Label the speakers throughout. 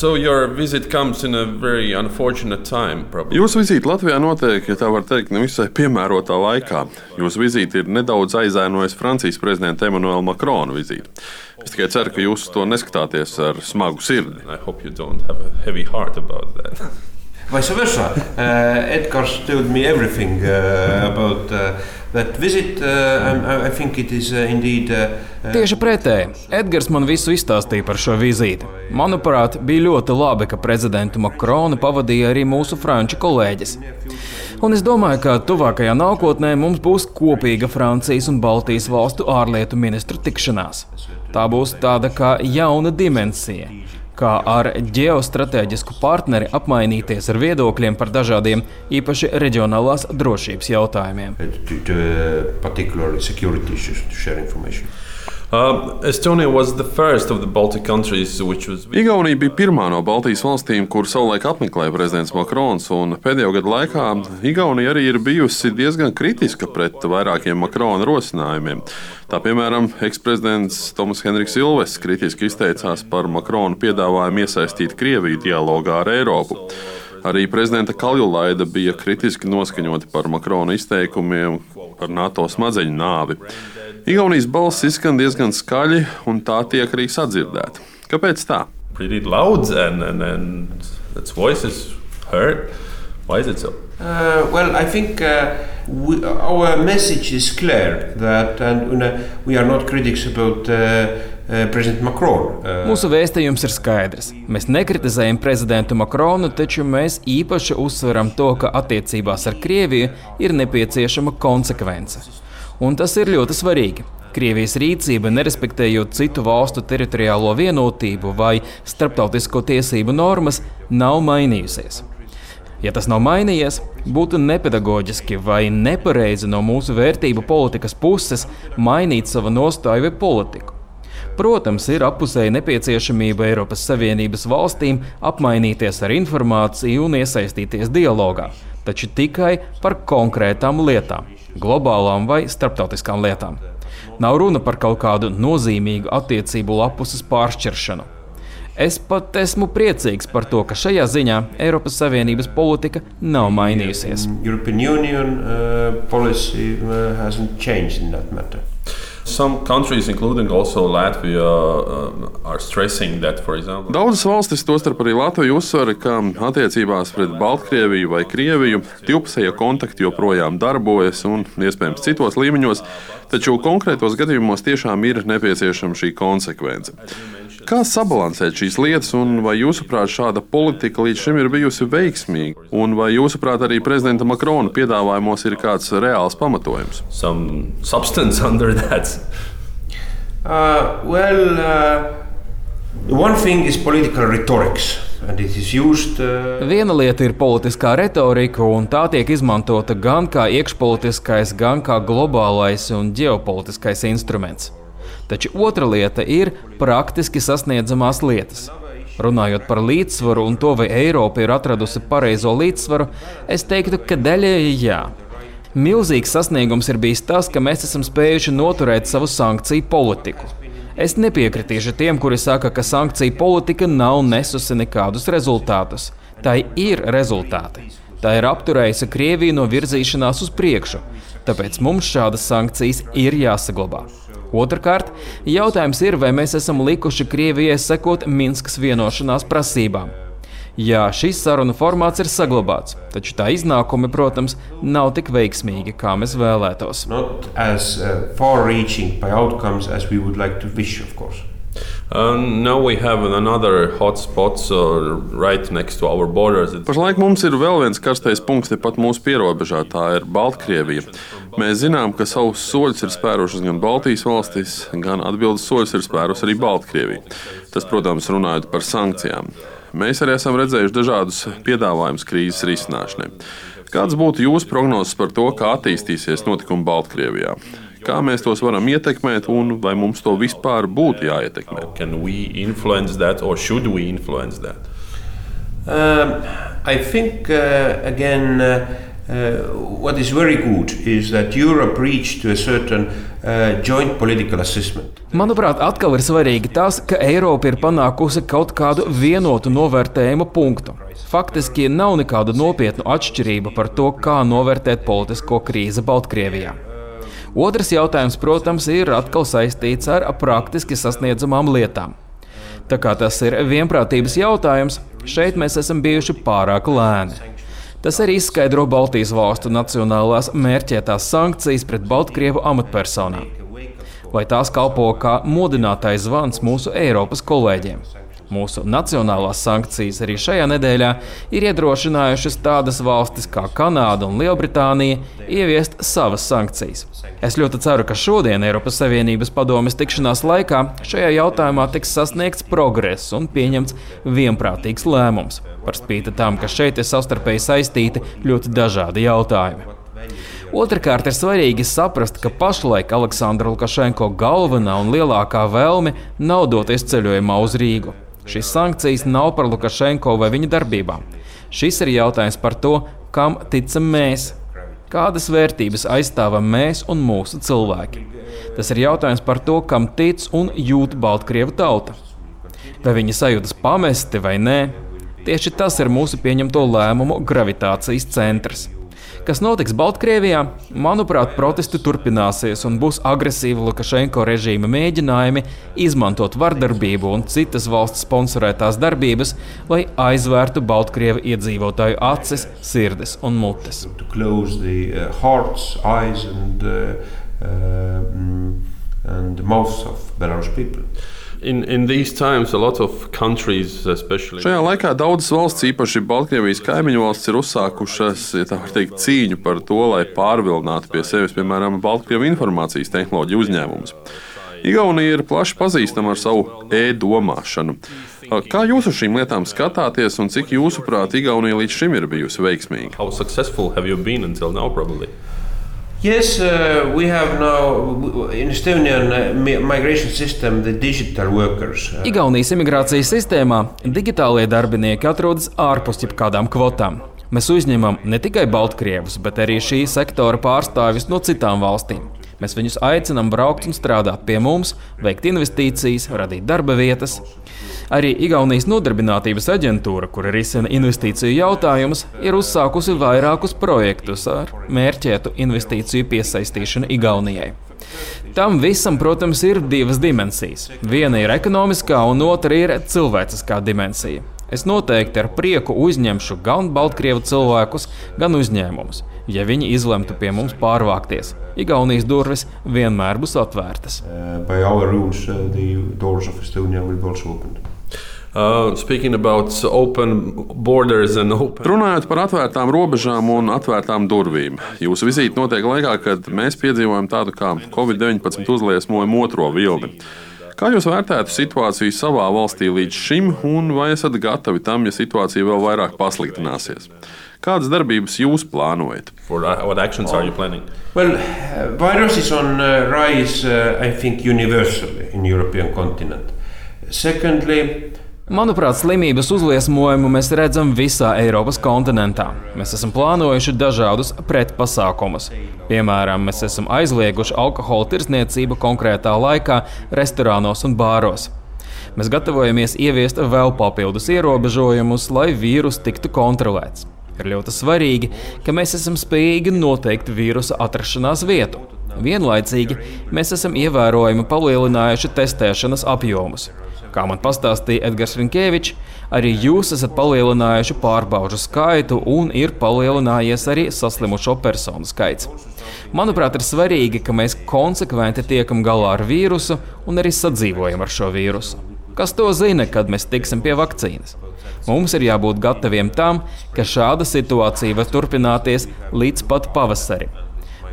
Speaker 1: So your visit comes in a very unfortunate time, probably.
Speaker 2: Jūsu vizīte Latvijā notiek, ja tā var teikt, nevisai piemērotā laikā. Jūsu vizīte ir nedaudz aizēnojusi Francijas prezidenta Emmanuela Macrona vizīti. Es tikai ceru, ka jūs to neskatāties ar smagu sirdi.
Speaker 3: Vice versa, uh, Edgar told me everything uh, about uh, that visit. Uh, I, I think it is uh, indeed. Uh,
Speaker 4: Tieši pretēji, Edgars man visu izstāstīja par šo vizīti. Manuprāt, bija ļoti labi, ka prezidentu Makronu pavadīja arī mūsu franču kolēģis. Un es domāju, ka tuvākajā nākotnē mums būs kopīga Francijas un Baltijas valstu ārlietu ministru tikšanās. Tā būs tāda kā jauna dimensija kā ar ģeostrateģisku partneri apmainīties ar viedokļiem par dažādiem īpaši reģionālās drošības jautājumiem.
Speaker 3: to, to, uh,
Speaker 1: Uh.
Speaker 2: Igaunija bija pirmā no Baltijas valstīm, kur savulaik apmeklēja prezidents Makrons, un pēdējo gadu laikā Igaunija arī ir bijusi diezgan kritiska pret vairākiem Makrona rosinājumiem. Tā piemēram, eksprezidents Tomas Henriks Ilves kritiski izteicās par Makrona piedāvājumu iesaistīt Krieviju dialogā ar Eiropu. Arī prezidenta Kaljulaida bija kritiski noskaņoti par Makrona izteikumiem par NATO smadzeņu nāvi. Igaunijas balss izskan diezgan skaļi, un tā tiek arī sadzirdēta. Kāpēc tā?
Speaker 1: pretty loud and, and, and its voice is heard. Why is it so?
Speaker 3: Uh, well, I think uh, we, our message is clear that and, uh, we are not critics about uh, uh, President Macron. Uh,
Speaker 4: Mūsu vēstījums ir skaidrs. Mēs nekritizējam prezidentu Makronu, taču mēs īpaši uzsveram to, ka attiecībās ar Krieviju ir nepieciešama konsekvence. Un tas ir ļoti svarīgi. Krievijas rīcība, nerespektējot citu valstu teritoriālo vienotību vai starptautisko tiesību normas, nav mainījusies. Ja tas nav mainījies, būtu nepedagoģiski vai nepareizi no mūsu vērtību politikas puses mainīt savu nostāju vai politiku. Protams, ir apusēji nepieciešamība Eiropas Savienības valstīm apmainīties ar informāciju un iesaistīties dialogā, taču tikai par konkrētām lietām, globālām vai starptautiskām lietām. Nav runa par kaut kādu nozīmīgu attiecību lapuses pāršķiršanu. Es pat esmu priecīgs par to, ka šajā ziņā Eiropas Savienības politika nav mainījusies.
Speaker 3: European Union uh, policy uh,
Speaker 2: Daudzas valstis, tostarp arī Latvija, uzsver, ka attiecībās pret Baltkrieviju vai Krieviju divpusējie kontakti joprojām darbojas un iespējams citos līmeņos, taču konkrētos gadījumos tiešām ir nepieciešama šī konsekvence. Kā sabalansēt šīs lietas, un vai jūsuprāt šāda politika līdz šim ir bijusi veiksmīga? Un vai jūsuprāt arī prezidenta Makrona piedāvājumos ir kāds reāls pamatojums?
Speaker 1: Some substance under that.
Speaker 3: Uh, well, uh, one thing is political rhetorics, and it is used. Uh,
Speaker 4: Viena lieta ir politiskā retorika, un tā tiek izmantota gan kā iekšpolitiskais, gan kā globālais un ģeopolitiskais instruments. Taču otra lieta ir praktiski sasniedzamās lietas. Runājot par līdzsvaru un to, vai Eiropa ir atradusi pareizo līdzsvaru, es teiktu, ka daļēji jā. Milzīgs sasniegums ir bijis tas, ka mēs esam spējuši noturēt savu sankciju politiku. Es nepiekritīšu tiem, kuri saka, ka sankciju politika nav nesusi nekādus rezultātus. Tā ir rezultāti. Tā ir apturējusi Krieviju no virzīšanās uz priekšu, tāpēc mums šādas sankcijas ir jāsaglabā. Otrakārt, jautājums ir, vai mēs esam likuši Krievijai sekot Minskas vienošanās prasībām. Jā, šīs sarunu formāts ir saglabāts, taču tā iznākumi, protams, nav tik veiksmīgi, kā mēs vēlētos.
Speaker 3: not as uh, far-reaching by outcomes as we would like to wish, of course.
Speaker 1: Now we have another hotspot right next to our borders.
Speaker 2: Pašlaik mums ir vēl viens karstais punkts tepat mūsu pierobežā, tā ir Baltkrievija. Mēs zinām, ka savus soļus ir spērušas gan Baltijas valstis, gan atbildes soļus ir spērusi arī Baltkrievija. Tas, protams, runājot par sankcijām. Mēs arī esam redzējuši dažādus piedāvājumus krīzes risināšanai. Kāds būtu jūsu prognozes par to, kā attīstīsies notikumi Baltkrievijā? Kā mēs tos varam ietekmēt, un vai mums to vispār būtu jāietekmē?
Speaker 1: Can we influence that, or should we influence that?
Speaker 3: Um, I think uh, again uh, Uh, what is very good is that Europe reached to a certain uh, joint political assessment.
Speaker 4: Manuprāt, atkal ir svarīgi tas, ka Eiropa ir panākusi kaut kādu vienotu novērtējumu punktu. Faktiski nav nekādu nopietnu atšķirību par to, kā novērtēt politisko krīzi Baltkrievijā. Otrs jautājums, protams, ir atkal saistīts ar praktiski sasniedzamām lietām. Tā kā tas ir vienprātības jautājums, šeit mēs esam bijuši pārāk lēni. Tas arī izskaidro Baltijas valstu nacionālās mērķētās sankcijas pret Baltkrievu amatpersonām. Vai tās kalpo kā modinātais zvans mūsu Eiropas kolēģiem? Mūsu nacionālās sankcijas arī šajā nedēļā ir iedrošinājušas tādas valstis kā Kanāda un Lielbritānija ieviest savas sankcijas. Es ļoti ceru, ka šodien Eiropas Savienības padomes tikšanās laikā šajā jautājumā tiks sasniegts progress un pieņemts vienprātīgs lēmums. Par spīti tam, ka šeit ir savstarpēji saistīti ļoti dažādi jautājumi. Otrakārt, ir svarīgi saprast, ka pašlaik Aleksandra Lukašenko galvenā un lielākā vēlme nav doties ceļojumā uz Rīgu. Šīs sankcijas nav par Lukašenko vai viņa darbībām. Šis ir jautājums par to, kam ticam mēs, kādas vērtības aizstāvam mēs un mūsu cilvēki. Tas ir jautājums par to, kam tic un jūt Baltkrievu tauta. Vai viņi sajūtas pamesti vai nē, tieši tas ir mūsu pieņemto lēmumu gravitācijas centrs. Kas notiks Baltkrievijā? Manuprāt, protesti turpināsies un būs agresīva Lukašenko režīma mēģinājumi izmantot vardarbību un citas valsts sponsorētās darbības, lai aizvērtu Baltkrievu iedzīvotāju acis, sirdis un mutes.
Speaker 3: The, uh, and, uh, uh, mm, mouths of Belarus people.
Speaker 1: In, in times,
Speaker 2: Šajā laikā daudzas valsts, īpaši Baltkrievijas kaimiņu valsts, ir uzsākušas ja teikt, cīņu par to, lai pārvilinātu pie sevis, piemēram, Baltkrievu informācijas tehnoloģiju uzņēmumus. Igaunija ir plaši pazīstama ar savu e-domāšanu. Kā jūs uz šīm lietām skatāties un cik jūsuprāt Igaunija līdz šim ir bijusi veiksmīga?
Speaker 3: Yes, uh, we have now in Estonian uh, migration system the digital workers.
Speaker 4: Uh, Igaunijas imigrācijas sistēmā digitālie darbinieki atrodas ārpus jebkādām kvotām. Mēs uzņemam ne tikai Baltkrievus, bet arī šī sektora pārstāvis no citām valstīm. Mēs viņus aicinām braukt un strādāt pie mums, veikt investīcijas, radīt darba vietas. Arī Igaunijas nodarbinātības aģentūra, kura risina investīciju jautājumus, ir uzsākusi vairākus projektus ar mērķētu investīciju piesaistīšanu Igaunijai. Tam visam, protams, ir divas dimensijas. Viena ir ekonomiskā, un otra ir cilvēciskā dimensija. Es noteikti ar prieku uzņemšu gan Baltkrievu cilvēkus, gan uzņēmumus, ja viņi izlemtu pie mums pārvākties. Igaunijas durvis vienmēr būs atvērtas. Uh,
Speaker 1: uh, Uh, open open...
Speaker 2: Runājot par atvērtām robežām un atvērtām durvīm, jūsu vizīte notiek laikā, kad mēs piedzīvojam tādu kā Covid-19 uzliesmojumu otro vilni. Kā jūs vērtētu situāciju savā valstī līdz šim, un vai esat gatavi tam, ja situācija vēl vairāk pasliktināsies? Kādas darbības jūs plānojat?
Speaker 1: For, uh, what actions are you planning?
Speaker 3: Well, virus is on uh, rise, uh, I think, universally in European continent. Secondly,
Speaker 4: Manuprāt, slimības uzliesmojumu mēs redzam visā Eiropas kontinentā. Mēs esam plānojuši dažādus pretpasākumus. Piemēram, mēs esam aizlieguši alkohola tirdzniecību konkrētā laikā restorānos un bāros. Mēs gatavojamies ieviest vēl papildus ierobežojumus, lai vīrus tiktu kontrolēts. Ir ļoti svarīgi, ka mēs esam spējīgi noteikt vīrusa atrašanās vietu. Vienlaicīgi mēs esam ievērojami palielinājuši testēšanas apjomus. Kā man pastāstīja Edgars Rinkevičs, arī jūs esat palielinājuši pārbaužu skaitu un ir palielinājies arī saslimušo personu skaits. Manuprāt, ir svarīgi, ka mēs konsekventi tiekam galā ar vīrusu un arī sadzīvojam ar šo vīrusu. Kas to zina, kad mēs tiksim pie vakcīnas? Mums ir jābūt gataviem tam, ka šāda situācija var turpināties līdz pat pavasarim.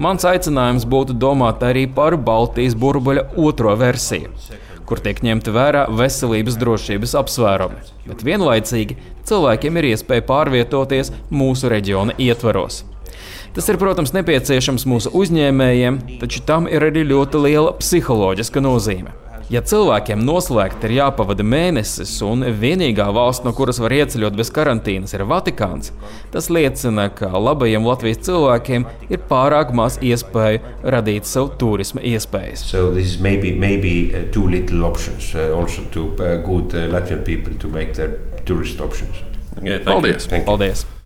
Speaker 4: Mans aicinājums būtu domāt arī par Baltijas burbuļa otro versiju kur tiek ņemti vērā veselības drošības apsvērumi, bet vienlaicīgi cilvēkiem ir iespēja pārvietoties mūsu reģiona ietvaros. Tas ir, protams, nepieciešams mūsu uzņēmējiem, taču tam ir arī ļoti liela psiholoģiska nozīme. Ja cilvēkiem noslēgti ir jāpavada mēnesis, un vienīgā valsts, no kuras var ieceļot bez karantīnas, ir Vatikāns, tas liecina, ka labajiem Latvijas cilvēkiem ir pārāk maz iespēju radīt sev turisma iespējas.
Speaker 3: So maybe maybe uh, too little options uh, also to uh, good uh, Latvian people to make their tourist options.
Speaker 1: Okay, thank you.
Speaker 2: Paldies!
Speaker 4: Paldies!